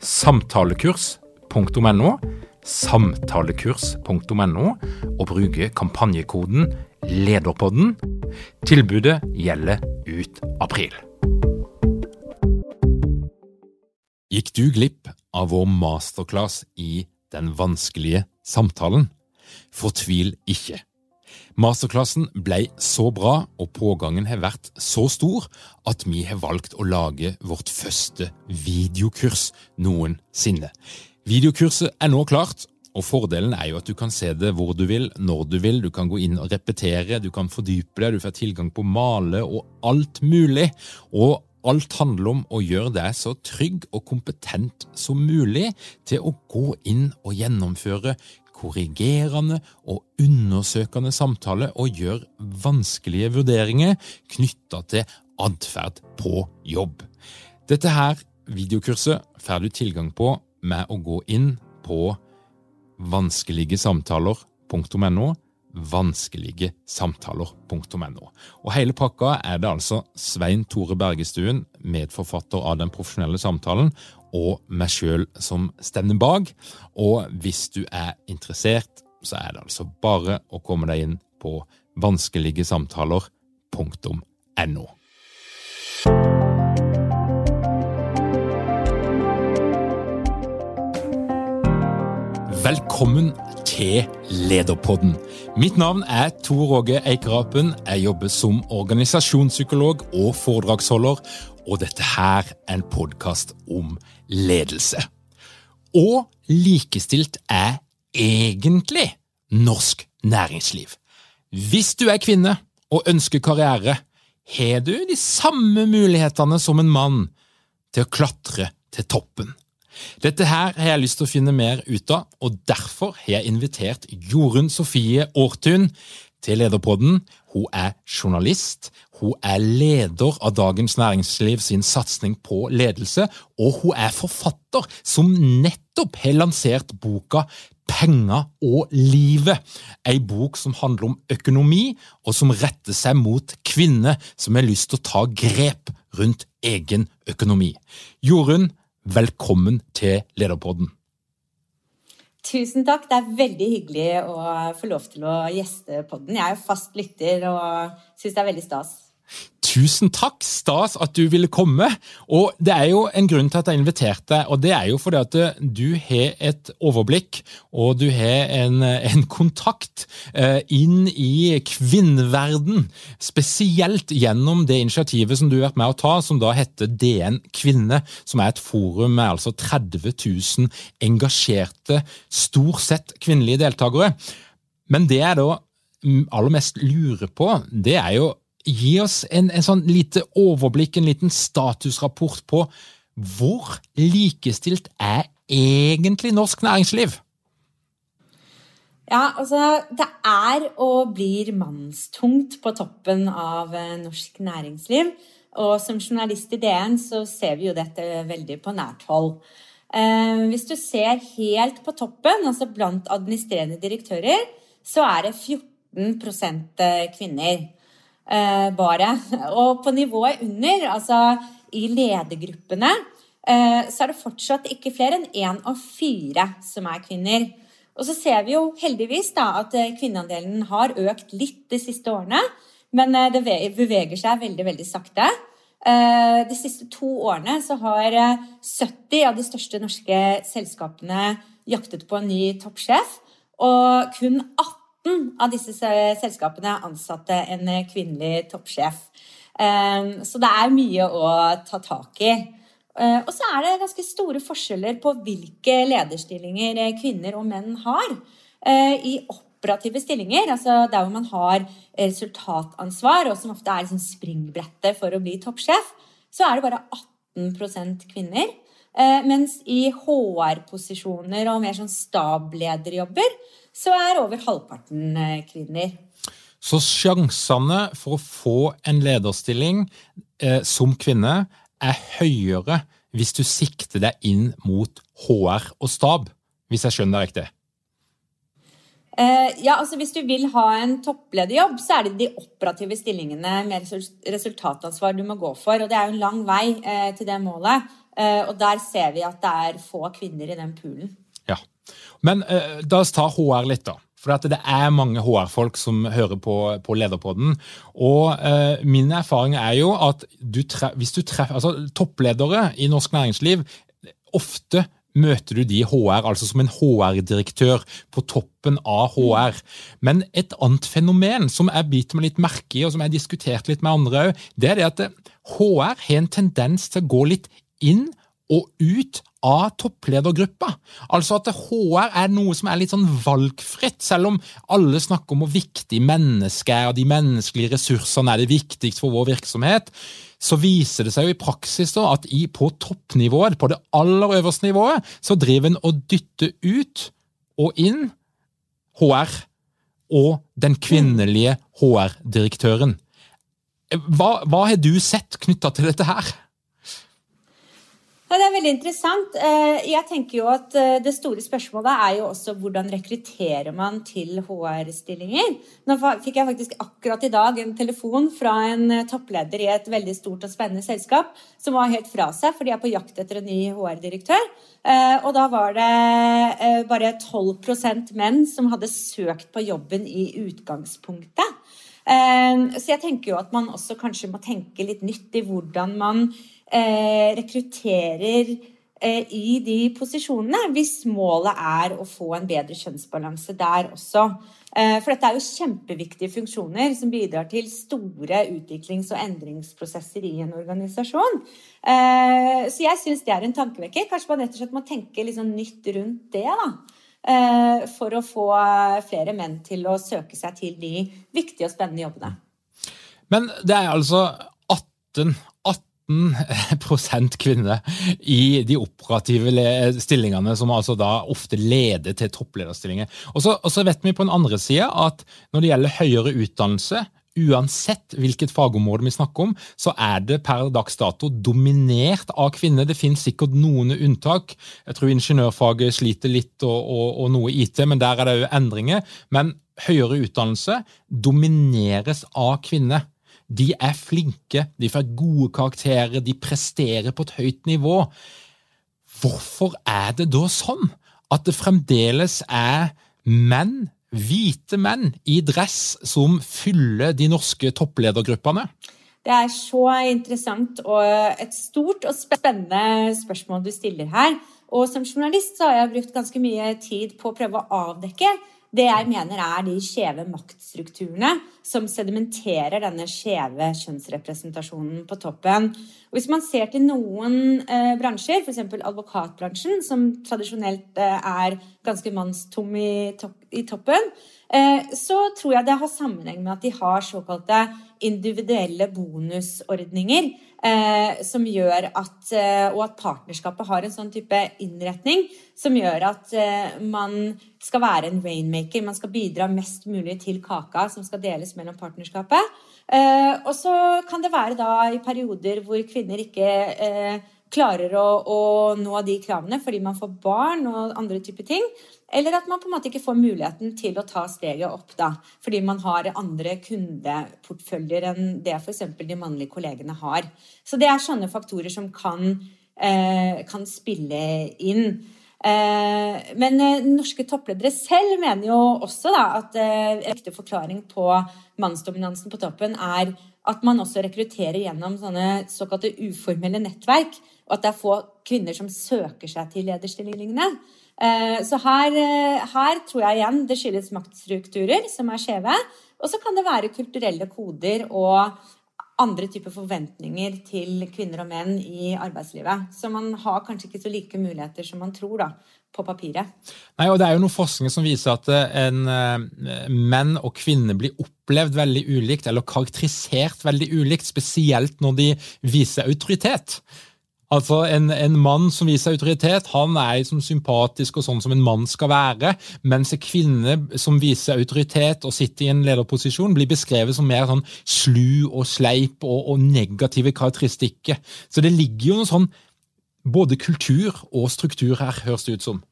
samtalekurs.no, samtalekurs.no, og bruke kampanjekoden LEDERPODDEN. Tilbudet gjelder ut april. Gikk du glipp av vår masterclass i Den vanskelige samtalen? Fortvil ikke. Masterklassen ble så bra og pågangen har vært så stor at vi har valgt å lage vårt første videokurs noensinne. Videokurset er nå klart, og fordelen er jo at du kan se det hvor du vil, når du vil. Du kan gå inn og repetere, du kan fordype deg, du får tilgang på male og alt mulig. Og alt handler om å gjøre deg så trygg og kompetent som mulig til å gå inn og gjennomføre korrigerende og undersøkende samtale og gjør vanskelige vurderinger knytta til atferd på jobb. Dette her videokurset får du tilgang på med å gå inn på vanskeligesamtaler.no vanskeligesamtaler.no. Og Hele pakka er det altså Svein Tore Bergestuen, medforfatter av Den profesjonelle samtalen, og meg sjøl som stevner bak. Og hvis du er interessert, så er det altså bare å komme deg inn på vanskeligesamtaler.no. Velkommen til Lederpodden. Mitt navn er Tor Åge Eikerapen. Jeg jobber som organisasjonspsykolog og foredragsholder, og dette her er en podkast om ledelse. Og likestilt er egentlig norsk næringsliv. Hvis du er kvinne og ønsker karriere, har du de samme mulighetene som en mann til å klatre til toppen. Dette her har jeg lyst til å finne mer ut av, og derfor har jeg invitert Jorunn Sofie Aartun til Lederpodden. Hun er journalist, hun er leder av Dagens Næringsliv sin satsing på ledelse, og hun er forfatter som nettopp har lansert boka Penger og livet. Ei bok som handler om økonomi, og som retter seg mot kvinner som har lyst til å ta grep rundt egen økonomi. Jorunn, velkommen til Lederpodden. Tusen takk. Det er veldig hyggelig å få lov til å gjeste podden. Jeg er jo fast lytter og syns det er veldig stas. Tusen takk, stas at du ville komme. Og Det er jo en grunn til at jeg inviterte deg, og det er jo fordi at du har et overblikk og du har en, en kontakt eh, inn i kvinneverden. Spesielt gjennom det initiativet som du har vært med å ta, som da heter DN Kvinne. Som er et forum med altså 30 000 engasjerte, stort sett kvinnelige deltakere. Men det jeg da aller mest lurer på, det er jo gi oss en, en sånn lite overblikk, en liten statusrapport på hvor likestilt er egentlig norsk næringsliv? Ja, altså Det er og blir mannstungt på toppen av eh, norsk næringsliv. Og som journalist i DN så ser vi jo dette veldig på nært hold. Eh, hvis du ser helt på toppen, altså blant administrerende direktører, så er det 14% kvinner. Eh, bare. Og på nivået under, altså i ledergruppene, eh, så er det fortsatt ikke flere enn én av fire som er kvinner. Og så ser vi jo heldigvis da at eh, kvinneandelen har økt litt de siste årene, men det beveger seg veldig, veldig sakte. De siste to årene så har 70 av de største norske selskapene jaktet på en ny toppsjef, og kun 18 av disse selskapene ansatte en kvinnelig toppsjef. Så det er mye å ta tak i. Og så er det ganske store forskjeller på hvilke lederstillinger kvinner og menn har. I operative stillinger, altså der hvor man har resultatansvar, og som ofte er liksom springbrettet for å bli toppsjef, så er det bare 18 kvinner. Eh, mens i HR-posisjoner og mer sånn stablederjobber, så er over halvparten eh, kvinner. Så sjansene for å få en lederstilling eh, som kvinne er høyere hvis du sikter deg inn mot HR og stab, hvis jeg skjønner det riktig? Eh, ja, altså Hvis du vil ha en topplederjobb, så er det de operative stillingene med resultatansvar du må gå for. Og det er jo en lang vei eh, til det målet. Uh, og der ser vi at det er få kvinner i den poolen. Ja, Men da oss ta HR litt, da. For det er mange HR-folk som hører på, på Lederpodden. Og min erfaring er jo at du hvis du treffer altså Toppledere i norsk næringsliv ofte møter du de HR, altså som en HR-direktør på toppen av HR. Men et annet fenomen som jeg biter meg litt merke i, og som jeg har diskutert litt med andre òg, det er det at HR har en tendens til å gå litt inn og ut av toppledergruppa. Altså at HR er noe som er litt sånn valgfritt, selv om alle snakker om hvor viktig mennesket er, og de menneskelige ressursene er det viktigste for vår virksomhet så viser det seg jo i praksis da, at i, på toppnivået, på det aller øverste nivået, så driver en og dytter ut og inn HR og den kvinnelige HR-direktøren. Hva, hva, har du sett knytta til dette her? Ja, det er veldig interessant. Eh, jeg tenker jo at eh, Det store spørsmålet er jo også hvordan rekrutterer man til HR-stillinger. Nå fikk jeg faktisk akkurat i dag en telefon fra en eh, toppleder i et veldig stort og spennende selskap som var helt fra seg, for de er på jakt etter en ny HR-direktør. Og da var det bare 12% menn som hadde søkt på jobben i utgangspunktet. Så jeg tenker jo at man også kanskje må tenke litt nytt i hvordan man eh, rekrutterer eh, i de posisjonene, hvis målet er å få en bedre kjønnsbalanse der også. Eh, for dette er jo kjempeviktige funksjoner som bidrar til store utviklings- og endringsprosesser i en organisasjon. Så jeg syns det er en tankevekker. Kanskje man rett og slett må tenke litt sånn nytt rundt det. da. Eh, for å få flere menn til å søke seg til de viktige og spennende jobbene. Men det er altså 18, 18% kvinner i de operative stillingene, som altså da ofte leder til topplederstillinger. Og så vet vi på den andre sida at når det gjelder høyere utdannelse, uansett hvilket fagområde vi snakker om, så er det per dags dato dominert av kvinner. Det finnes sikkert noen unntak. Jeg tror ingeniørfaget sliter litt, og, og, og noe IT, men der er det jo endringer. Men høyere utdannelse domineres av kvinner. De er flinke, de får gode karakterer, de presterer på et høyt nivå. Hvorfor er det da sånn at det fremdeles er menn, hvite menn, i dress som fyller de norske toppledergruppene? Det er så interessant og et stort og spennende spørsmål du stiller her. Og som journalist har jeg brukt ganske mye tid på å prøve å avdekke det jeg mener er de skjeve maktstrukturene som sedimenterer denne skjeve kjønnsrepresentasjonen på toppen. Og hvis man ser til noen eh, bransjer, f.eks. advokatbransjen, som tradisjonelt eh, er ganske mannstom i, to i toppen, eh, så tror jeg det har sammenheng med at de har såkalte individuelle bonusordninger eh, som gjør at eh, Og at partnerskapet har en sånn type innretning som gjør at eh, man skal være en rainmaker. Man skal bidra mest mulig til kaka som skal deles mellom partnerskapet. Eh, og så kan det være da i perioder hvor kvinner ikke eh, klarer å, å, nå de kravene fordi man får barn og andre typer ting. Eller at man på en måte ikke får muligheten til å ta steget opp da, fordi man har andre kundeportføljer enn det f.eks. de mannlige kollegene har. Så det er sånne faktorer som kan, eh, kan spille inn. Eh, men eh, norske toppledere selv mener jo også da, at en ekte forklaring på mannsdominansen på toppen er at man også rekrutterer gjennom sånne såkalte uformelle nettverk, og at det er få kvinner som søker seg til lederstillingene. Så her, her tror jeg igjen det skyldes maktstrukturer som er skjeve. Og så kan det være kulturelle koder og andre typer forventninger til kvinner og menn i arbeidslivet. Så man har kanskje ikke så like muligheter som man tror da, på papiret. Nei, og Det er jo noen forskning som viser at en, uh, menn og kvinner blir opplevd veldig ulikt, eller karakterisert veldig ulikt, spesielt når de viser autoritet. Altså, en, en, mann som viser autoritet, han er liksom sympatisk og sånn som en mann skal være, mens en kvinne som viser autoritet og sitter i en lederposisjon, blir beskrevet som mer sånn slu og sleip og, og negative karakteristikker. Så det ligger jo noe sånn både kultur og struktur her, høres det ut som.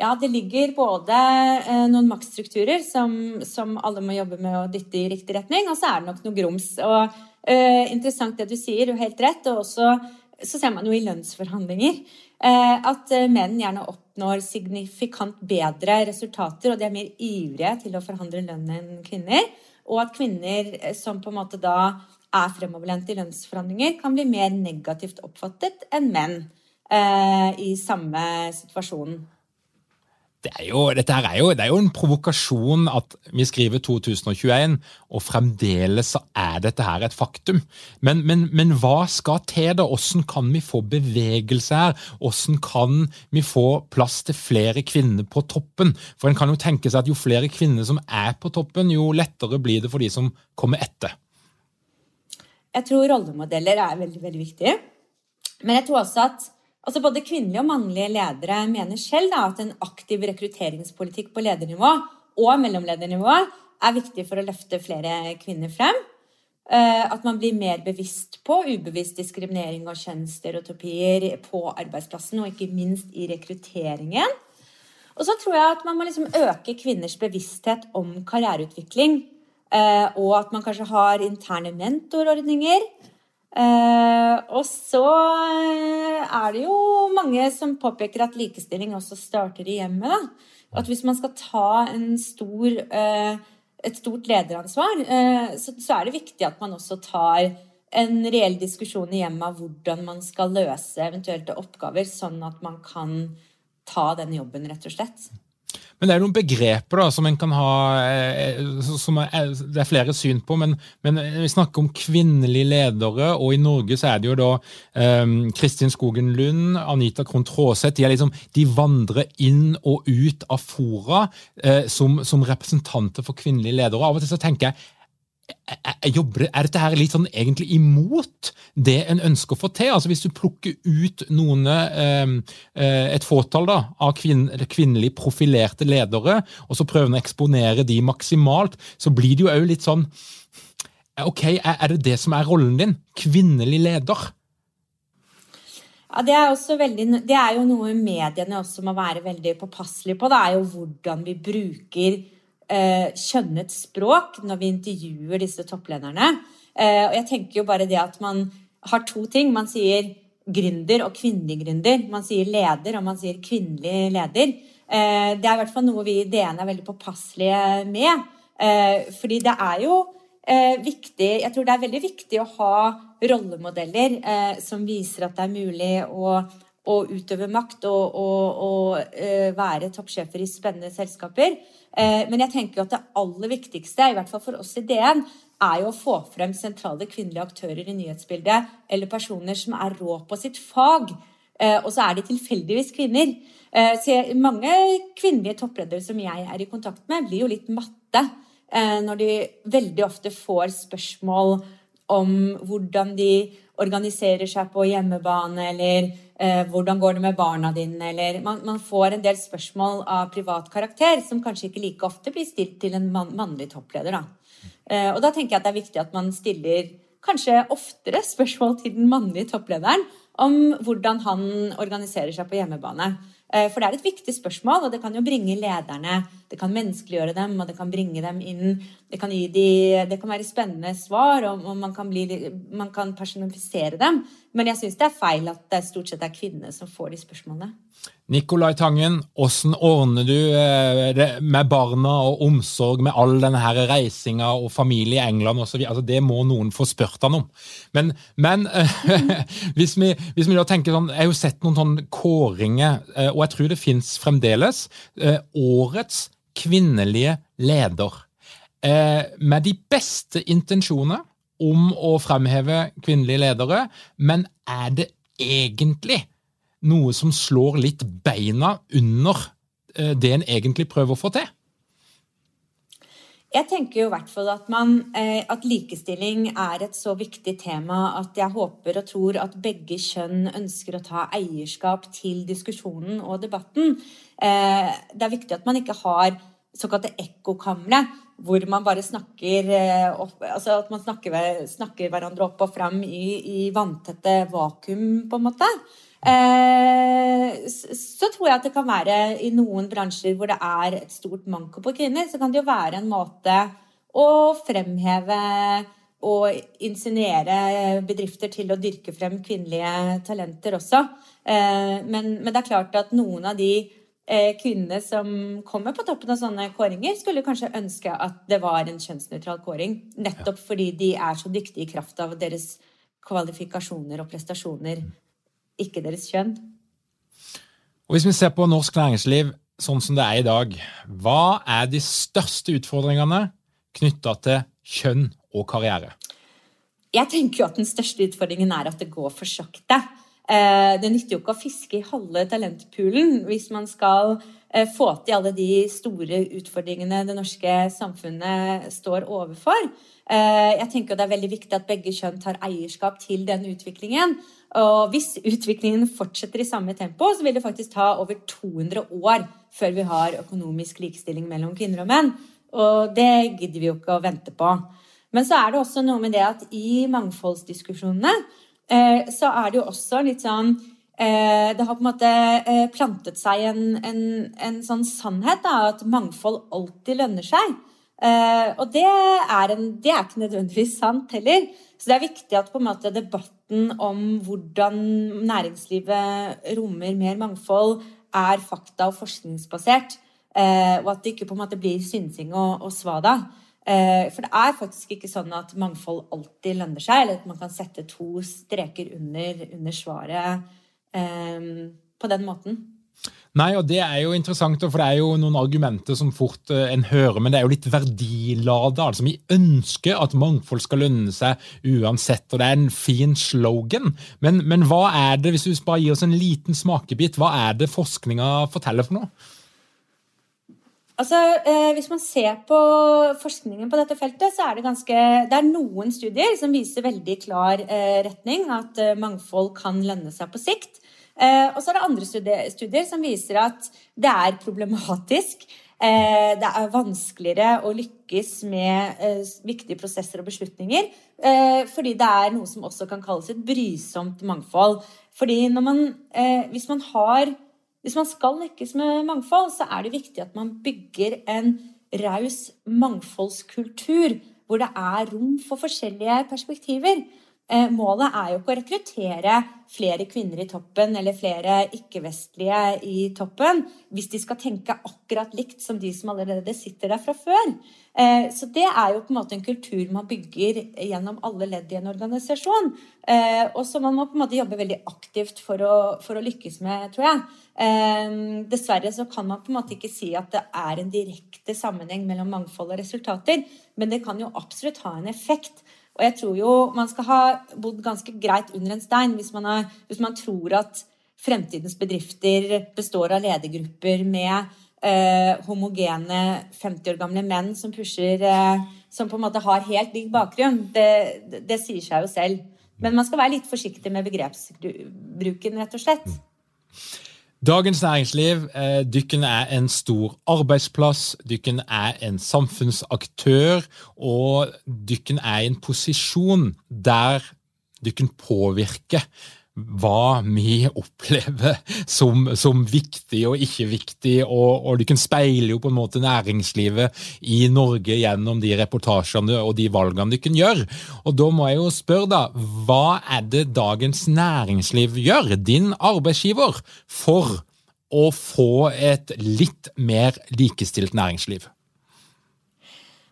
Ja, det ligger både eh, noen maktstrukturer som, som, alle må jobbe med å dytte i riktig retning, og så er det nok noe grums. Og eh, Interessant det du sier, har helt rett. og også så ser man jo i lønnsforhandlinger eh, at eh, menn gjerne oppnår signifikant bedre resultater, og de er mer ivrige til å forhandle lønn enn kvinner. Og at kvinner eh, som på en måte da er fremoverlente i lønnsforhandlinger, kan bli mer negativt oppfattet enn menn i samme situasjon det er, jo, dette er jo, det er jo en provokasjon at vi skriver 2021, og fremdeles så er dette her et faktum. Men, men, men hva skal til, da? Hvordan kan vi få bevegelse her? Hvordan kan vi få plass til flere kvinner på toppen? For en kan jo tenke seg at jo flere kvinner som er på toppen, jo lettere blir det for de som kommer etter. Jeg tror rollemodeller er veldig, veldig viktig. Men jeg tror også at Altså Både kvinnelige og mannlige ledere mener selv da, at en aktiv rekrutteringspolitikk på ledernivå og mellomledernivå er viktig for å løfte flere kvinner frem. Eh, at man blir mer bevisst på ubevisst diskriminering og kjønnsstereotypier på arbeidsplassen, og ikke minst i rekrutteringen. Og så tror jeg at man må liksom øke kvinners bevissthet om karriereutvikling. Eh, og at man kanskje har interne mentorordninger og så eh, er det jo mange som påpeker at likestilling også starter i hjemmet. At hvis man skal ta stor, uh, et stort lederansvar, så, er det viktig at man også tar en reell diskusjon i hjemmet av hvordan man skal løse eventuelle oppgaver, sånn at man kan ta den jobben, rett og slett. Men det er noen begreper da, som en kan ha eh, som er, Det er flere syn på, men, men, vi snakker om kvinnelige ledere, og i Norge så er det jo da um, Kristin Skogen Lund, Anita Krohn Traaseth de, liksom, de, vandrer inn og ut av fora uh, som, som representanter for kvinnelige ledere. Av og til så tenker jeg jobber, er dette her litt sånn egentlig imot det en ønsker å få til? Altså Hvis du plukker ut noen, ehm, eh, et fåtall da, av kvinn, kvinnelig profilerte ledere, og så prøver en å eksponere de maksimalt, så blir det jo òg litt sånn Ok, er det det som er rollen din? Kvinnelig leder? Ja, det er, veldig, det er jo noe mediene også må være veldig påpasselige på. Det er jo hvordan vi bruker eh, kjønnet språk når vi intervjuer disse topplederne. Eh, og jeg tenker jo bare det at man har to ting. Man sier gründer og kvinnelig gründer. Man sier leder, og man sier kvinnelig leder. Eh, det er i hvert fall noe vi i DN er veldig påpasselige med. Fordi det er jo viktig Jeg tror det er veldig viktig å ha rollemodeller som viser at det er mulig å å utøve makt og, og, og være toppsjefer i spennende selskaper. Uh, men jeg tenker at det aller viktigste, i hvert fall for oss i DN, er jo å få frem sentrale kvinnelige aktører i nyhetsbildet, eller personer som er rå på sitt fag. Uh, og så er de tilfeldigvis kvinner. så mange kvinnelige toppledere som jeg er i kontakt med, blir jo litt matte når de veldig ofte får spørsmål om hvordan de organiserer seg på hjemmebane, eller eh, hvordan går det med barna dine, eller man, man, får en del spørsmål av privat karakter som kanskje ikke like ofte blir stilt til en man, mannlig toppleder. Da. Eh, og da tenker jeg at det er viktig at man stiller kanskje oftere spørsmål til den mannlige topplederen om hvordan han organiserer seg på hjemmebane. Eh, for det er et viktig spørsmål, og det kan jo bringe lederne det kan menneskeliggjøre dem, og det kan bringe dem inn. Det kan, de, det kan være spennende svar, og, og man, kan bli, man, kan personifisere dem. Men jeg syns det er feil at det stort sett er kvinnene som får de spørsmålene. Nikolai Tangen, hvordan ordner du eh, det med barna og omsorg med all denne her reisinga og familie i England osv.? Altså, det må noen få spurt han om. Men, men hvis, vi, hvis, vi, da tenker sånn Jeg har jo sett noen sånne kåringer, eh, og jeg tror det fins fremdeles. Eh, årets kvinnelige leder. Med de beste intensjoner om å fremheve kvinnelige ledere, men er det egentlig noe som slår litt beina under eh, det en egentlig prøver å få til? Jeg tenker jo i hvert fall at, man, eh, at, likestilling er et så viktig tema at jeg håper og tror at begge kjønn ønsker å ta eierskap til diskusjonen og debatten. Eh, det er viktig at man ikke har såkalte ekkokamre, hvor man bare snakker altså at man snakker, snakker hverandre opp og fram i, i vanntette vakuum, på en måte. Eh, så tror jeg at det kan være i noen bransjer hvor det er et stort manko på kvinner, så kan det jo være en måte å fremheve og insinuere bedrifter til å dyrke frem kvinnelige talenter også. Eh, men, men det er klart at noen av de eh, kvinnene som kommer på toppen av sånne kåringer, skulle kanskje ønske at det var en kjønnsnøytral kåring. Nettopp fordi de er så dyktige i kraft av deres kvalifikasjoner og prestasjoner ikke deres kjønn. Og Hvis vi ser på norsk næringsliv sånn som det er i dag, hva er de største utfordringene knytta til kjønn og karriere? Jeg tenker jo at den største utfordringen er at det går for sakte. Eh, det nytter jo ikke å fiske i halve talentpoolen hvis man skal få til alle de store utfordringene det norske samfunnet står overfor. Eh, jeg tenker det er veldig viktig at begge kjønn tar eierskap til den utviklingen. Og hvis utviklingen fortsetter i samme tempo, så vil det faktisk ta over 200 år før vi har økonomisk likestilling mellom kvinner og menn. Og det gidder vi jo ikke å vente på. Men så er det også noe med det at i mangfoldsdiskusjonene eh, så er det jo også litt sånn eh, Det har på en måte eh, plantet seg en, en, en sånn sannhet da, at mangfold alltid lønner seg. Uh, og det er, en, det er, ikke nødvendigvis sant heller. Så det er viktig at måte debatten om hvordan næringslivet rommer mer mangfold, er fakta- og forskningsbasert. Og at det ikke på en måte blir synsing og, og svada. For det er faktisk ikke sånn at mangfold alltid lønner seg, eller at man kan sette to streker under, under svaret på den måten. Nei, og det er jo interessant, for det er jo noen argumenter som fort uh, en hører, men det er jo litt verdilada. Altså, vi ønsker at mangfold skal lønne seg uansett, og det er en fin slogan. Men, men hva er det, hvis du bare gir oss en liten smakebit, hva er det forskninga forteller for noe? Altså, eh, Hvis man ser på forskningen på dette feltet, så er det ganske Det er noen studier som viser veldig klar eh, retning, at eh, mangfold kan lønne seg på sikt. Eh, og så er det andre studier, som viser at det er problematisk. Eh, det er vanskeligere å lykkes med eh, viktige prosesser og beslutninger. fordi det er noe som også kan kalles et brysomt mangfold. Fordi man, hvis man har hvis man skal lykkes med mangfold, så er det viktig at man bygger en raus mangfoldskultur hvor det er rom for forskjellige perspektiver. Eh, målet er jo ikke å rekruttere flere kvinner i toppen eller flere ikke-vestlige i toppen hvis de skal tenke akkurat likt som de som allerede sitter der fra før. Eh, så det er jo på en måte en kultur man bygger gjennom alle ledd i en organisasjon. Eh, og som man må på en måte jobbe veldig aktivt for å, for å lykkes med, tror jeg. Dessverre så kan man på en måte ikke si at det er en direkte sammenheng mellom mangfold og resultater, men det kan jo absolutt ha en effekt. Og jeg tror jo man skal ha bodd ganske greit under en stein hvis man, har, hvis man tror at fremtidens bedrifter består av ledergrupper med eh, homogene 50 år gamle menn som pusher eh, Som på en måte har helt lik bakgrunn. Det, det, det, sier seg jo selv. Men man skal være litt forsiktig med begrepsbruken, rett og slett. Dagens Næringsliv, eh, dykken er en stor arbeidsplass, dykken er en samfunnsaktør, og dykken er i en posisjon der dykken påvirker hva vi opplever som, som viktig og ikke viktig, og, og kan speile jo på en måte næringslivet i Norge gjennom de reportasjene og de valgene du kan gjøre. Og da må jeg jo spørre, da, hva er det Dagens Næringsliv gjør, din arbeidsgiver, for å få et litt mer likestilt næringsliv?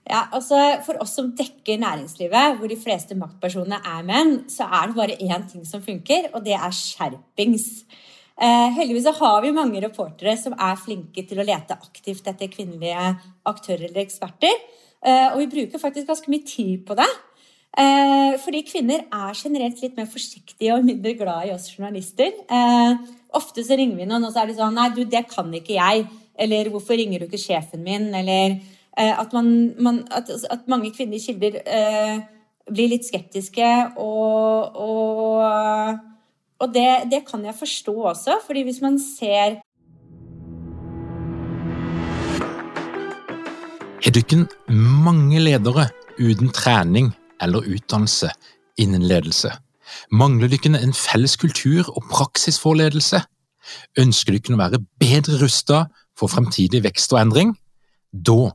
Ja, altså For oss som dekker næringslivet, hvor de fleste maktpersonene er menn, så er det bare én ting som funker, og det er skjerpings. Eh, heldigvis så har vi mange reportere som er flinke til å lete aktivt etter kvinnelige aktører eller eksperter. Eh, og vi bruker faktisk ganske mye tid på det. Eh, fordi kvinner er generelt litt mer forsiktige og mindre glad i oss journalister. Eh, ofte så ringer vi noen, og så er de sånn Nei, du, det kan ikke jeg. Eller hvorfor ringer du ikke sjefen min? Eller at, man, man, at, at mange kvinnelige kilder eh, blir litt skeptiske. Og, og, og det, det, kan jeg forstå også, fordi hvis man ser Er du ikke mange ledere uten trening eller utdannelse innen ledelse? Mangler du ikke en felles kultur og praksis for ledelse? Ønsker ikke å være bedre rusta for fremtidig vekst og endring? Da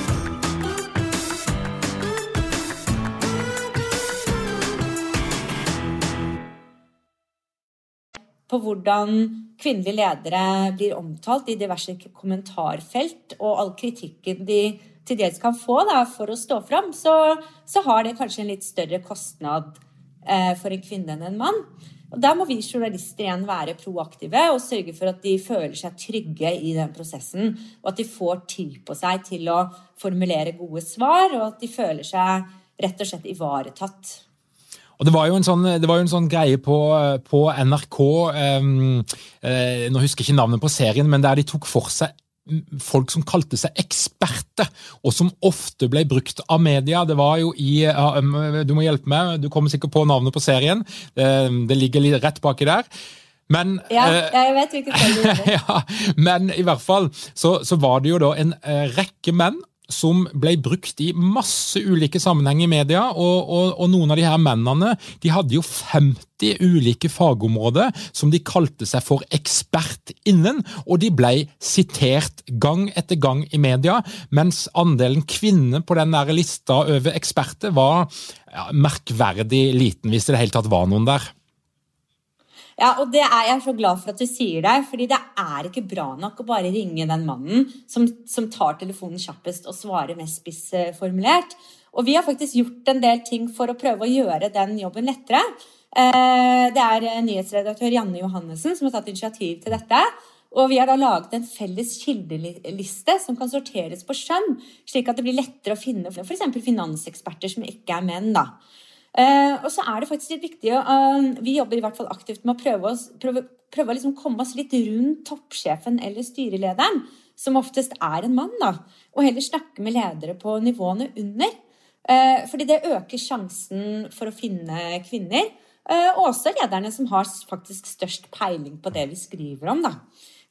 på hvordan kvinnelige ledere blir omtalt i diverse kommentarfelt, og all kritikken de til dels kan få da, for å stå fram, så, så, har det kanskje en litt større kostnad eh, for en kvinne enn en mann. Og Der må vi journalister igjen være proaktive og sørge for at de føler seg trygge i den prosessen, og at de får tid på seg til å formulere gode svar, og at de føler seg rett og slett ivaretatt. Og Det var jo en sånn, jo en sånn greie på, på NRK um, uh, Nå husker jeg ikke navnet på serien, men der de tok for seg folk som kalte seg eksperter, og som ofte ble brukt av media. Det var jo i uh, Du må hjelpe meg, du kommer sikkert på navnet på serien. Det, det ligger litt rett baki der. Men, ja, uh, jeg vet hvilket ja, men i hvert fall så, så var det jo da en rekke menn som ble brukt i masse ulike sammenhenger i media. Og, og, og, noen av de her mennene de hadde jo 50 ulike fagområder som de kalte seg for ekspert innen. Og de ble sitert gang etter gang i media, mens andelen kvinner på den lista over eksperter var ja, merkverdig liten, hvis det i det hele tatt var noen der. Ja, og det er jeg så glad for at du sier det, fordi det er ikke bra nok å bare ringe den mannen som, som tar telefonen kjappest og svarer mest spissformulert. Og vi har faktisk gjort en del ting for å prøve å gjøre den jobben lettere. Eh, det er nyhetsredaktør Janne Johannessen som har tatt initiativ til dette. Og vi har da laget en felles kildeliste som kan sorteres på skjønn, slik at det blir lettere å finne f.eks. finanseksperter som ikke er menn. da. Uh, og så er det faktisk litt viktig uh, Vi jobber i hvert fall aktivt med å prøve, oss, prøve, prøve å liksom komme oss litt rundt toppsjefen eller styrelederen, som oftest er en mann, da, og heller snakke med ledere på nivåene under. Uh, fordi det øker sjansen for å finne kvinner. og også lederne som har faktisk størst peiling på det vi skriver om. da.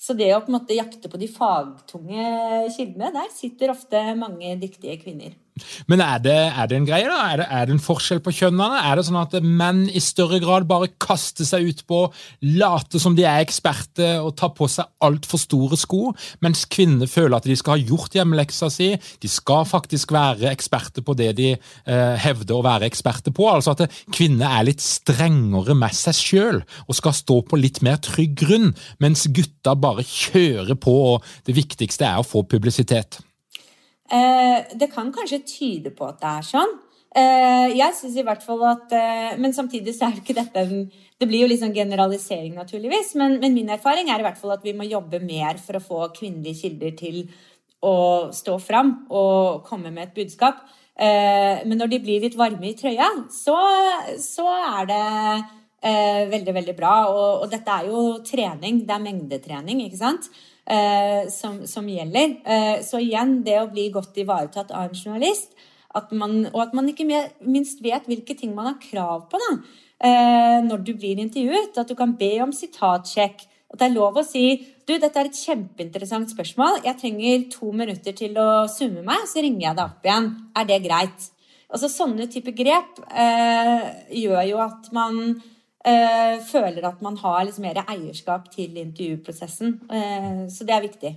Så det å på en måte jakte på de fagtunge kildene, der sitter ofte mange dyktige kvinner. Men er det, er det, en greie, da? Er det, er det, en forskjell på kjønnene? Er det sånn at menn i større grad bare kaster seg ut på, late som de er eksperter og tar på seg altfor store sko, mens kvinner føler at de skal ha gjort hjemmeleksa si, de skal faktisk være eksperter på det de eh, hevder å være eksperter på? Altså at kvinner er litt strengere med seg sjøl og skal stå på litt mer trygg grunn, mens gutta bare kjører på, og det viktigste er å få publisitet. Eh, det kan kanskje tyde på at det er sånn. Eh, jeg syns i hvert fall at eh, Men samtidig så er det ikke dette Det blir jo litt sånn generalisering, naturligvis. Men, men, min erfaring er i hvert fall at vi må jobbe mer for å få kvinnelige kilder til å stå fram og komme med et budskap. Men når de blir litt varme i trøya, så, så er det veldig, veldig bra. Og, og, dette er jo trening. Det er mengdetrening, ikke sant. Eh, som, som, gjelder. Eh, så igjen, det å bli godt ivaretatt av en journalist, at man, og at man ikke minst vet hvilke ting man har krav på da, eh, når du blir intervjuet. At du kan be om sitatsjekk. At det er lov å si du, dette er et kjempeinteressant spørsmål. Jeg trenger to minutter til å summe meg, så ringer jeg deg opp igjen. Er det greit? Altså Sånne type grep eh, gjør jo at man føler at man har liksom mer eierskap til intervjuprosessen. Eh, så det er viktig.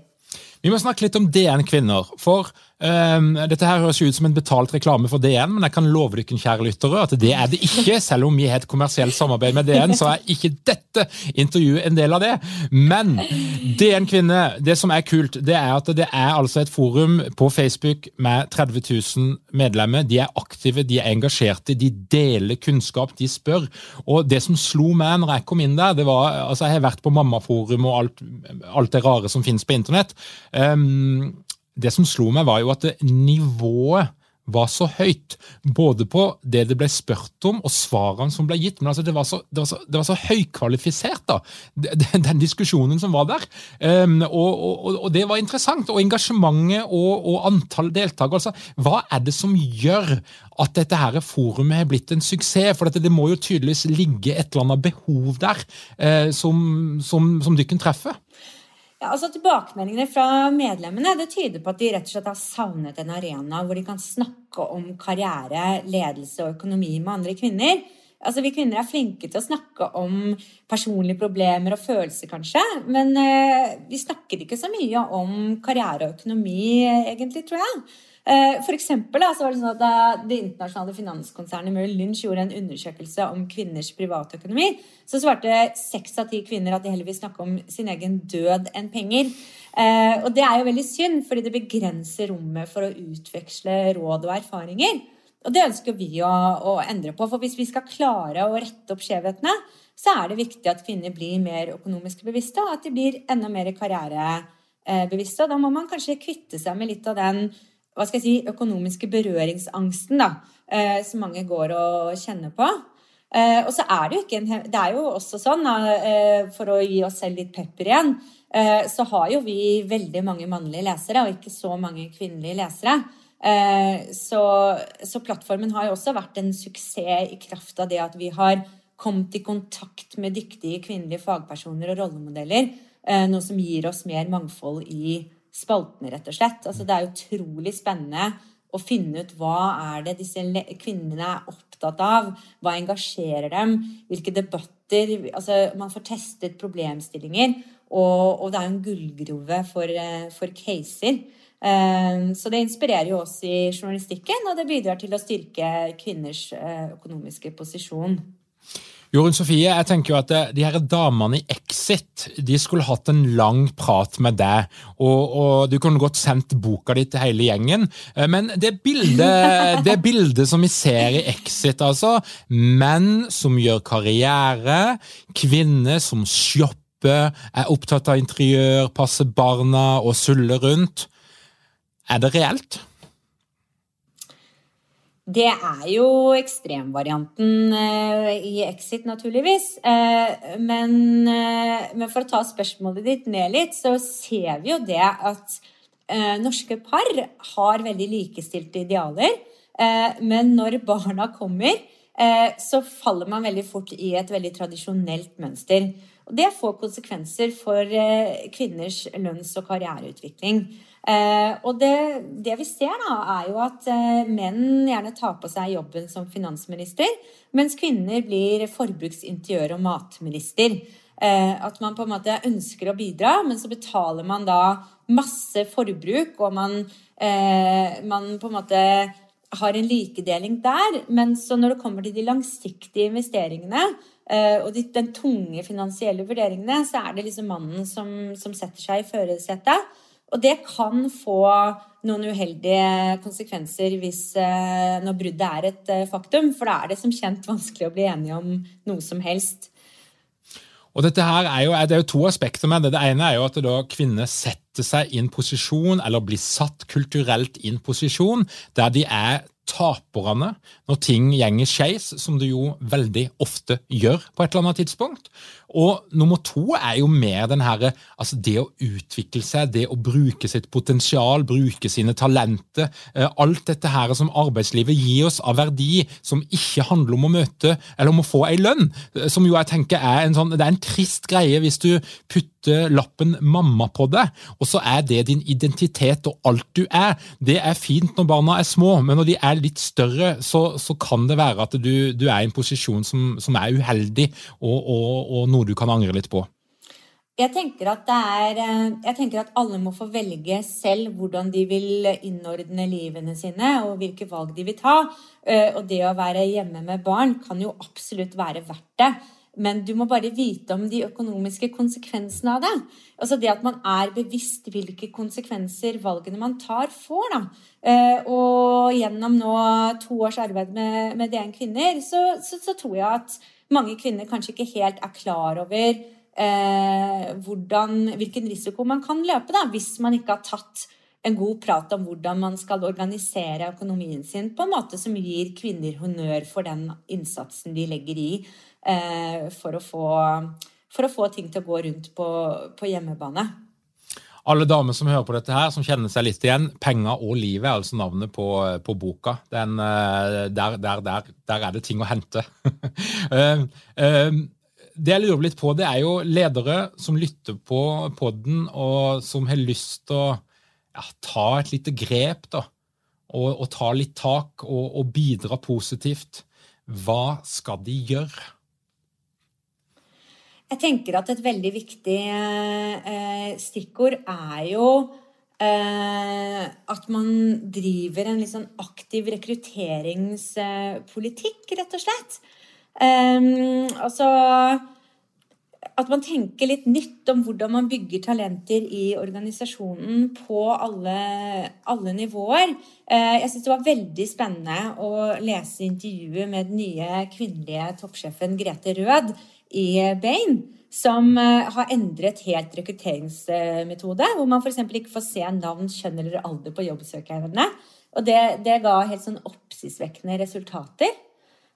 Vi må snakke litt om DN Kvinner. For Dette her høres ut som en betalt reklame for DN, men jeg kan love dere, kjære lyttere, at det er det ikke. Selv om vi har et kommersielt samarbeid med DN, så er ikke dette intervjuet en del av det. Men DN Kvinne, det som er kult, det er at det er altså et forum på Facebook med 30 000 medlemmer. De er aktive, de er engasjerte, de deler kunnskap, de spør. Og det som slo meg når jeg kom inn der, det var altså Jeg har vært på Mammaforum og alt, alt det rare som finnes på internett. Um, det som slo meg, var jo at nivået var så høyt. Både på det det ble spurt om, og svarene som ble gitt. Men altså, det, var så, det, var så, det var så høykvalifisert, da, den, den, diskusjonen som var der. Um, og, og, og, det var interessant. Og engasjementet og, og antall deltakere. Altså, hva er det som gjør at dette her forumet har blitt en suksess? For dette, det må jo tydeligvis ligge et eller annet behov der uh, som, som, som dere treffer. Ja, altså Tilbakemeldingene fra medlemmene det tyder på at de rett og slett har savnet en arena hvor de kan snakke om karriere, ledelse og økonomi med andre kvinner. Altså, Vi kvinner er flinke til å snakke om personlige problemer og følelser, kanskje. Men eh, vi snakker ikke så mye om karriere og økonomi, egentlig, tror jeg. Eh, for eksempel da, så var det sånn at Da det internasjonale finanskonsernet Merrill Lynch gjorde en undersøkelse om kvinners privatøkonomi, så svarte seks av ti kvinner at de heller vil snakke om sin egen død enn penger. Eh, og det er jo veldig synd, fordi det begrenser rommet for å utveksle råd og erfaringer. Og det ønsker vi å, å endre på. For hvis vi skal klare å rette opp skjevhetene, så er det viktig at kvinner blir mer økonomisk bevisste, og at de blir enda mer karrierebevisste. Da må man kanskje kvitte seg med litt av den hva skal jeg si, økonomiske berøringsangsten da, eh, som mange går og kjenner på. Eh, og så er det jo ikke en Det er jo også sånn, eh, for å gi oss selv litt pepper igjen, så har jo vi veldig mange mannlige lesere, og ikke så mange kvinnelige lesere. Så, så plattformen har jo også vært en suksess i kraft av det at vi har kommet i kontakt med dyktige kvinnelige fagpersoner og rollemodeller, noe som gir oss mer mangfold i spaltene, rett og slett. Altså, det er utrolig spennende å finne ut hva er det disse kvinnene er opptatt av. Hva engasjerer dem? Hvilke debatter altså, Man får testet problemstillinger. Og, og det er en gullgrove for, eh, for caser. Eh, så det inspirerer jo oss i journalistikken, og det bidrar til å styrke kvinners eh, økonomiske posisjon. Jorunn Sofie, jeg tenker jo at de her damene i Exit de skulle hatt en lang prat med deg. Og, og Du kunne godt sendt boka di til hele gjengen. Eh, men det bildet, det bildet som vi ser i Exit, altså Menn som gjør karriere, kvinner som shopper, er opptatt av interiør, passer barna og suller rundt. Er det reelt? Det er jo ekstremvarianten eh, i Exit, naturligvis. Eh, men, eh, men, for å ta spørsmålet ditt ned litt, så ser vi jo det at norske par har veldig likestilte idealer. Men når barna kommer, så faller man veldig fort i et veldig tradisjonelt mønster. Og det får konsekvenser for kvinners lønns- og karriereutvikling. Eh, og det, det, vi ser, da, er jo at eh, menn gjerne tar på seg jobben som finansminister, mens kvinner blir forbruksinteriør- og matminister. Eh, at man på en måte ønsker å bidra, men så betaler man da masse forbruk, og man, eh, man på en måte har en likedeling der. Men så når det kommer til de langsiktige investeringene, eh, og de, den tunge finansielle vurderingene, så er det liksom mannen som, som setter seg i førersetet. Og det kan få noen uheldige konsekvenser hvis, eh, når bruddet er et eh, faktum. For da er det som kjent vanskelig å bli enige om noe som helst. Og dette her er jo, Det er jo to aspekter med det. Det ene er jo at kvinner setter seg i en posisjon, eller blir satt kulturelt i en posisjon, der de er taperne når ting gjenger skeis, som det jo veldig ofte gjør på et eller annet tidspunkt. Og nummer to er jo mer den herre altså det å utvikle seg, det å bruke sitt potensial, bruke sine talenter. Eh, alt dette her som arbeidslivet gir oss av verdi, som ikke handler om å møte eller om å få ei lønn. Eh, som jo jeg tenker er en sånn, Det er en trist greie hvis du putter lappen 'mamma' på det, og så er det din identitet og alt du er. Det er fint når barna er små, men når de er litt større, så, så kan det være at du, du, er i en posisjon som, som er uheldig, og, og, og noe du kan angre litt på. Jeg tenker, er, eh, jeg tenker, at alle må få velge selv hvordan de vil innordne livene sine, og hvilke valg de vil ta. Eh, og det å være hjemme med barn kan jo absolutt være verdt det. Men du må bare vite om de økonomiske konsekvensene av det. Altså det at man er bevisst hvilke konsekvenser valgene man tar, får. Da. Eh, og gjennom nå to års arbeid med, med DN Kvinner, så, så, så tror jeg at mange kvinner kanskje ikke helt er klar over eh, hvordan, hvilken risiko man kan løpe da, hvis man ikke har tatt en god prat om hvordan man skal organisere økonomien sin på en måte som gir kvinner honnør for den innsatsen de legger i eh, for, å få, for, å få, ting til å gå rundt på, på hjemmebane. Alle damer som hører på dette her, som kjenner seg litt igjen, 'Penger og livet' er altså navnet på, på boka. Den, eh, der, der, der, der, er det ting å hente. uh, uh, det jeg lurer litt på, det er jo ledere som lytter på podden, og som har lyst til å ja, ta et lite grep, da. Og, og ta litt tak og, og, bidra positivt. Hva skal de gjøre? Jeg tenker at et veldig viktig eh, stikkord er jo eh, at man driver en litt sånn aktiv rekrutteringspolitikk, rett og slett. Eh, altså at man tenker litt nytt om hvordan man bygger talenter i organisasjonen på alle, alle nivåer. Uh, jeg syns det var veldig spennende å lese intervjuet med den nye kvinnelige toppsjefen Grete Rød i Bain, som uh, har endret helt rekrutteringsmetode, hvor man f.eks. ikke får se navn, kjønn eller alder på jobbsøkerne. Og det, det ga helt sånn oppsiktsvekkende resultater.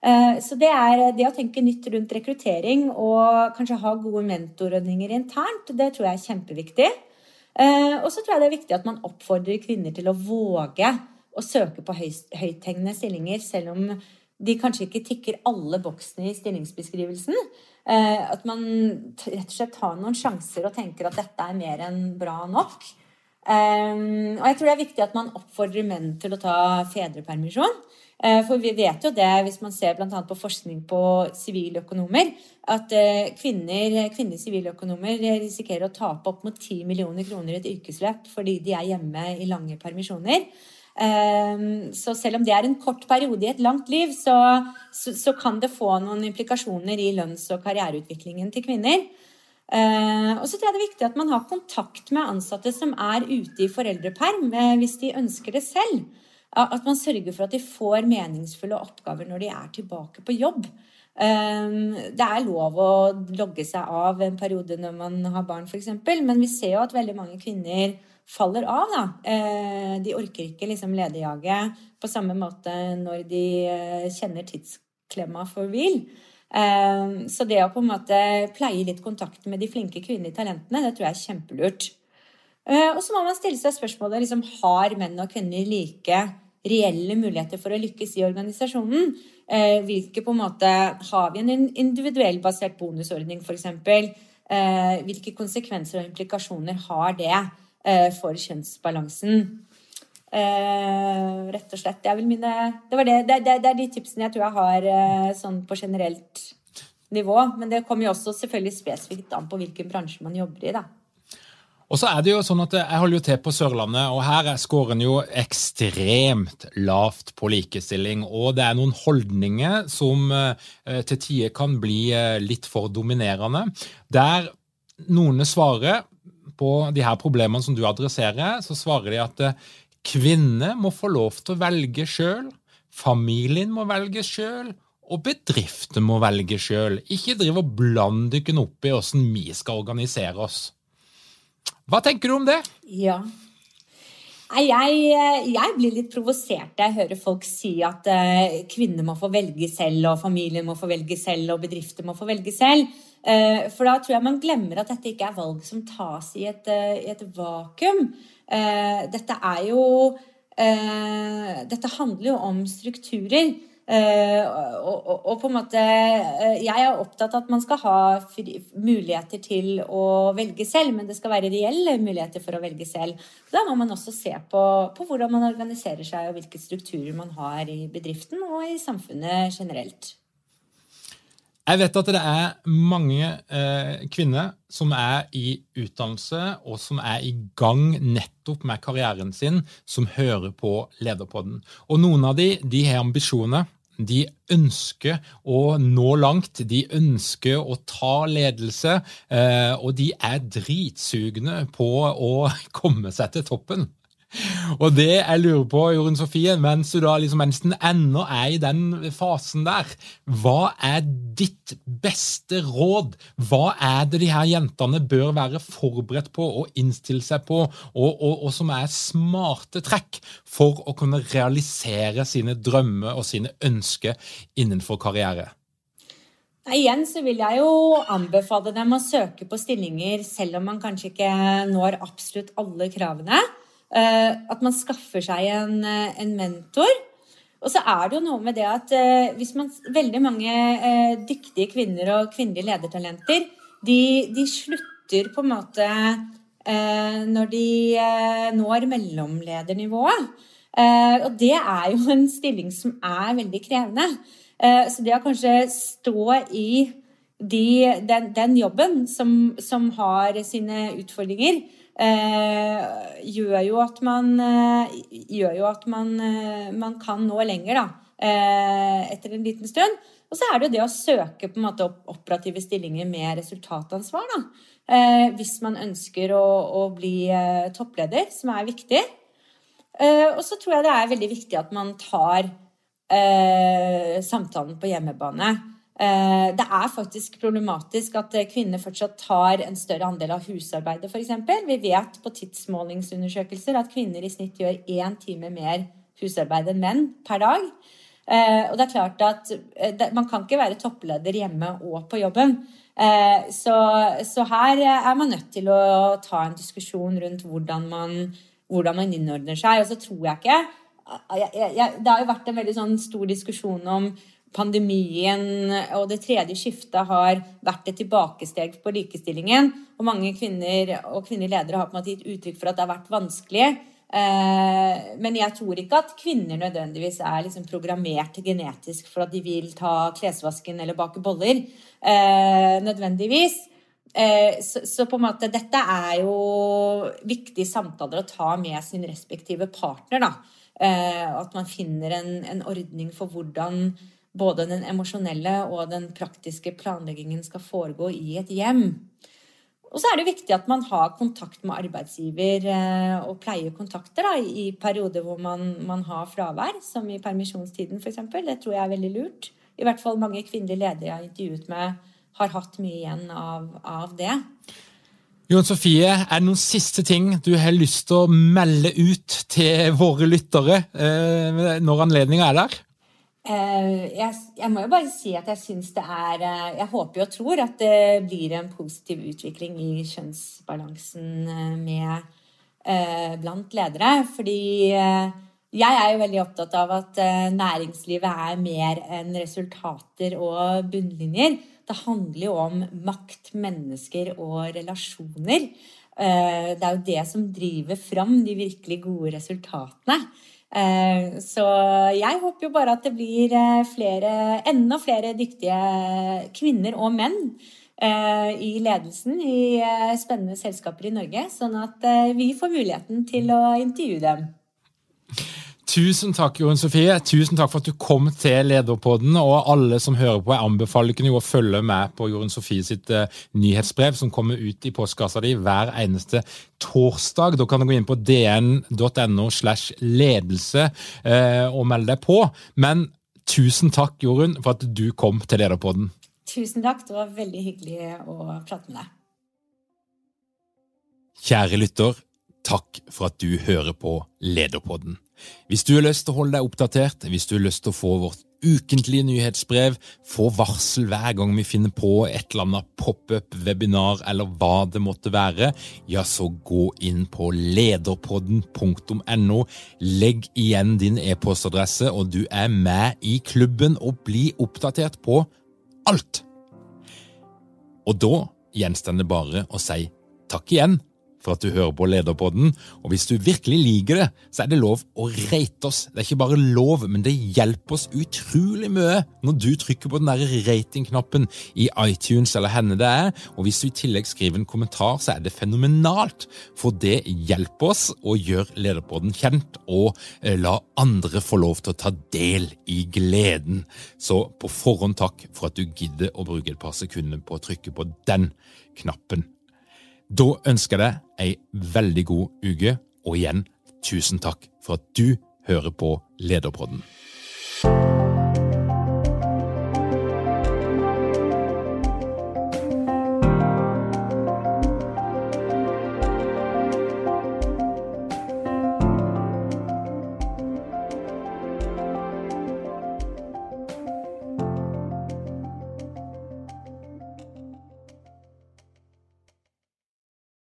Eh, så det er det å tenke nytt rundt rekruttering og kanskje ha gode mentorordninger internt, det tror jeg er kjempeviktig. Eh, og så tror jeg det er viktig at man oppfordrer kvinner til å våge å søke på høythengende stillinger, selv om de kanskje ikke tikker alle boksene i stillingsbeskrivelsen. Eh, at man rett og slett tar noen sjanser og tenker at dette er mer enn bra nok. Og jeg tror det er viktig at man oppfordrer menn til å ta fedrepermisjon. Eh, for vi vet jo det, hvis man ser bl.a. på forskning på siviløkonomer, at eh, kvinner, kvinnelige siviløkonomer risikerer å tape opp mot 10 millioner kroner i et yrkesløp fordi de er hjemme i lange permisjoner. Eh, så selv om det er en kort periode i et langt liv, så, så, så kan det få noen implikasjoner i lønns- og karriereutviklingen til kvinner. og så tror jeg det er viktig at man har kontakt med ansatte som er ute i foreldreperm, hvis de ønsker det selv. At man sørger for at de får meningsfulle oppgaver når de er tilbake på jobb. Ehm, det er lov å logge seg av en periode når man har barn, f.eks., men vi ser jo at veldig mange kvinner faller av. Da. Eh, de orker ikke liksom lederjage på samme måte når de eh, kjenner tidsklemma for real. Ehm, så det å på en måte pleie litt kontakt med de flinke kvinnelige talentene, det tror jeg er kjempelurt. Eh, og så må man stille seg spørsmålet liksom, har menn og kvinner like reelle muligheter for å lykkes i organisasjonen. Eh, hvilke på en måte Har vi en individuell basert bonusordning, f.eks.? Eh, hvilke konsekvenser og implikasjoner har det eh, for kjønnsbalansen? Eh, rett og slett. Mine, det, det, det, det, er de tipsene jeg tror jeg har eh, sånn på generelt nivå. Men det kommer jo også selvfølgelig spesifikt an på hvilken bransje man jobber i. da. Og så er det jo sånn at Jeg holder jo til på Sørlandet, og her er scoren jo ekstremt lavt på likestilling. Og det er noen holdninger som eh, til tider kan bli eh, litt for dominerende. Der noen svarer på de her problemene som du adresserer, så svarer de at eh, kvinner må få lov til å velge sjøl, familien må velge sjøl, og bedrifter må velge sjøl. Ikke driv og bland dere opp i åssen vi skal organisere oss. Hva tenker du om det? Ja. Jeg, jeg, blir litt provosert jeg hører folk si at uh, kvinner må få velge selv, og familien må få velge selv, og bedrifter må få velge selv. For da tror jeg man glemmer at dette ikke er valg som tas i et, i et vakuum. Dette er jo Dette handler jo om strukturer. Uh, og, og, og, på en måte uh, Jeg er opptatt av at man skal ha muligheter til å velge selv, men det skal være reelle muligheter for å velge selv. Da må man også se på, på, hvordan man organiserer seg, og hvilke strukturer man har i bedriften og i samfunnet generelt. Jeg vet at det er mange eh, kvinner som er i utdannelse, og som er i gang nettopp med karrieren sin, som hører på Lederpodden. Og noen av de, de har ambisjoner de ønsker å nå langt, de ønsker å ta ledelse, eh, og de er dritsugne på å komme seg til toppen. Og det jeg lurer på, Jorunn Sofie, mens du da liksom nesten ennå er i den fasen der, hva er ditt beste råd? Hva er det de her jentene bør være forberedt på og innstille seg på, og, og, og som er smarte trekk for å kunne realisere sine drømmer og sine ønsker innenfor karriere? Igjen så vil jeg jo anbefale dem å søke på stillinger selv om man kanskje ikke når absolutt alle kravene. Eh, at man skaffer seg en, eh, en, mentor. Og så er det jo noe med det at eh, hvis man, veldig mange dyktige kvinner og kvinnelige ledertalenter, de, de slutter på en måte når de når mellomledernivået. Og det er jo en stilling som er veldig krevende. Så det å kanskje stå i de, den, den, jobben som, som har sine utfordringer, gjør jo at man, eh, jo at man, eh, man kan nå lenger, da. Eh, etter en liten stund. Og så er det jo det å søke på en måte operative stillinger med resultatansvar. da. Eh, hvis man ønsker å, å bli eh, toppleder, som er viktig. og så tror jeg det er veldig viktig at man tar samtalen på hjemmebane. Eh, det er faktisk problematisk at eh, kvinner fortsatt tar en større andel av husarbeidet, f.eks. Vi vet på tidsmålingsundersøkelser at kvinner i snitt gjør én time mer husarbeid enn menn per dag. Eh, og det er klart at man kan ikke være toppleder hjemme og på jobben. Så, så her er man nødt til å ta en diskusjon rundt hvordan man, hvordan man innordner seg. Og så tror jeg ikke jeg, jeg, Det har jo vært en veldig sånn stor diskusjon om pandemien og det tredje skiftet har vært et tilbakesteg på likestillingen. Og mange kvinner og kvinnelige ledere har på en måte gitt uttrykk for at det har vært vanskelig. Eh, men jeg tror ikke at kvinner nødvendigvis er liksom programmert genetisk for at de vil ta klesvasken eller bake boller. Eh, nødvendigvis. Eh, så, på en måte, dette er jo viktige samtaler å ta med sin respektive partner. da. At man finner en, en ordning for hvordan både den emosjonelle og den praktiske planleggingen skal foregå i et hjem. Og så er det viktig at man har kontakt med arbeidsgiver eh, og pleier kontakter da, i perioder hvor man, man, har fravær, som i permisjonstiden f.eks. Det tror jeg er veldig lurt. I hvert fall mange kvinnelige ledere jeg har intervjuet med, har hatt mye igjen av, av det. Jon Sofie, er det noen siste ting du har lyst til å melde ut til våre lyttere eh, når anledninga er der? Eh, jeg, jeg, må jo bare si at jeg syns det er eh, Jeg håper og tror at det blir en positiv utvikling i kjønnsbalansen eh, med blant ledere. Fordi jeg er jo veldig opptatt av at næringslivet er mer enn resultater og bunnlinjer. Det handler jo om makt, mennesker og relasjoner. Det er jo det som driver fram de virkelig gode resultatene. Eh, så jeg håper jo bare at det blir eh, flere, enda flere dyktige kvinner og menn eh, i ledelsen i spennende selskaper i Norge, sånn at vi får muligheten til å intervjue dem. Tusen takk, Jorunn Sofie. Tusen takk for at du kom til Lederpodden. Og alle som hører på, jeg anbefaler dere å følge med på Jorunn Sofie sitt uh, nyhetsbrev, som kommer ut i postkassa di hver eneste torsdag. Da kan du gå inn på dn.no slash ledelse uh, og melde deg på. Men tusen takk, Jorunn, for at du kom til Lederpodden. Tusen takk. Det var veldig hyggelig å prate med deg. Kjære lytter, takk for at du hører på Lederpodden. Hvis du har lyst til å holde deg oppdatert, hvis du har lyst til å få vårt ukentlige nyhetsbrev, få varsel hver gang vi finner på et eller annet pop-up, webinar eller hva det måtte være, ja, så gå inn på lederpodden.no, legg igjen din e-postadresse, og du er med i klubben og blir oppdatert på alt. Og da gjenstår det bare å si takk igjen for at du hører på Lederpodden. Og hvis du virkelig liker det, så er det lov å rate oss. Det er ikke bare lov, men det hjelper oss utrolig mye når du trykker på den der ratingknappen i iTunes eller henne det er. Og hvis du i tillegg skriver en kommentar, så er det fenomenalt. For det hjelper oss å gjøre Lederpodden kjent, og eh, la andre få lov til å ta del i gleden. Så på forhånd takk for at du gidder å bruke et par sekunder på å trykke på den knappen. Da ønsker jeg deg ei veldig god uke, og igjen tusen takk for at du hører på Lederpodden.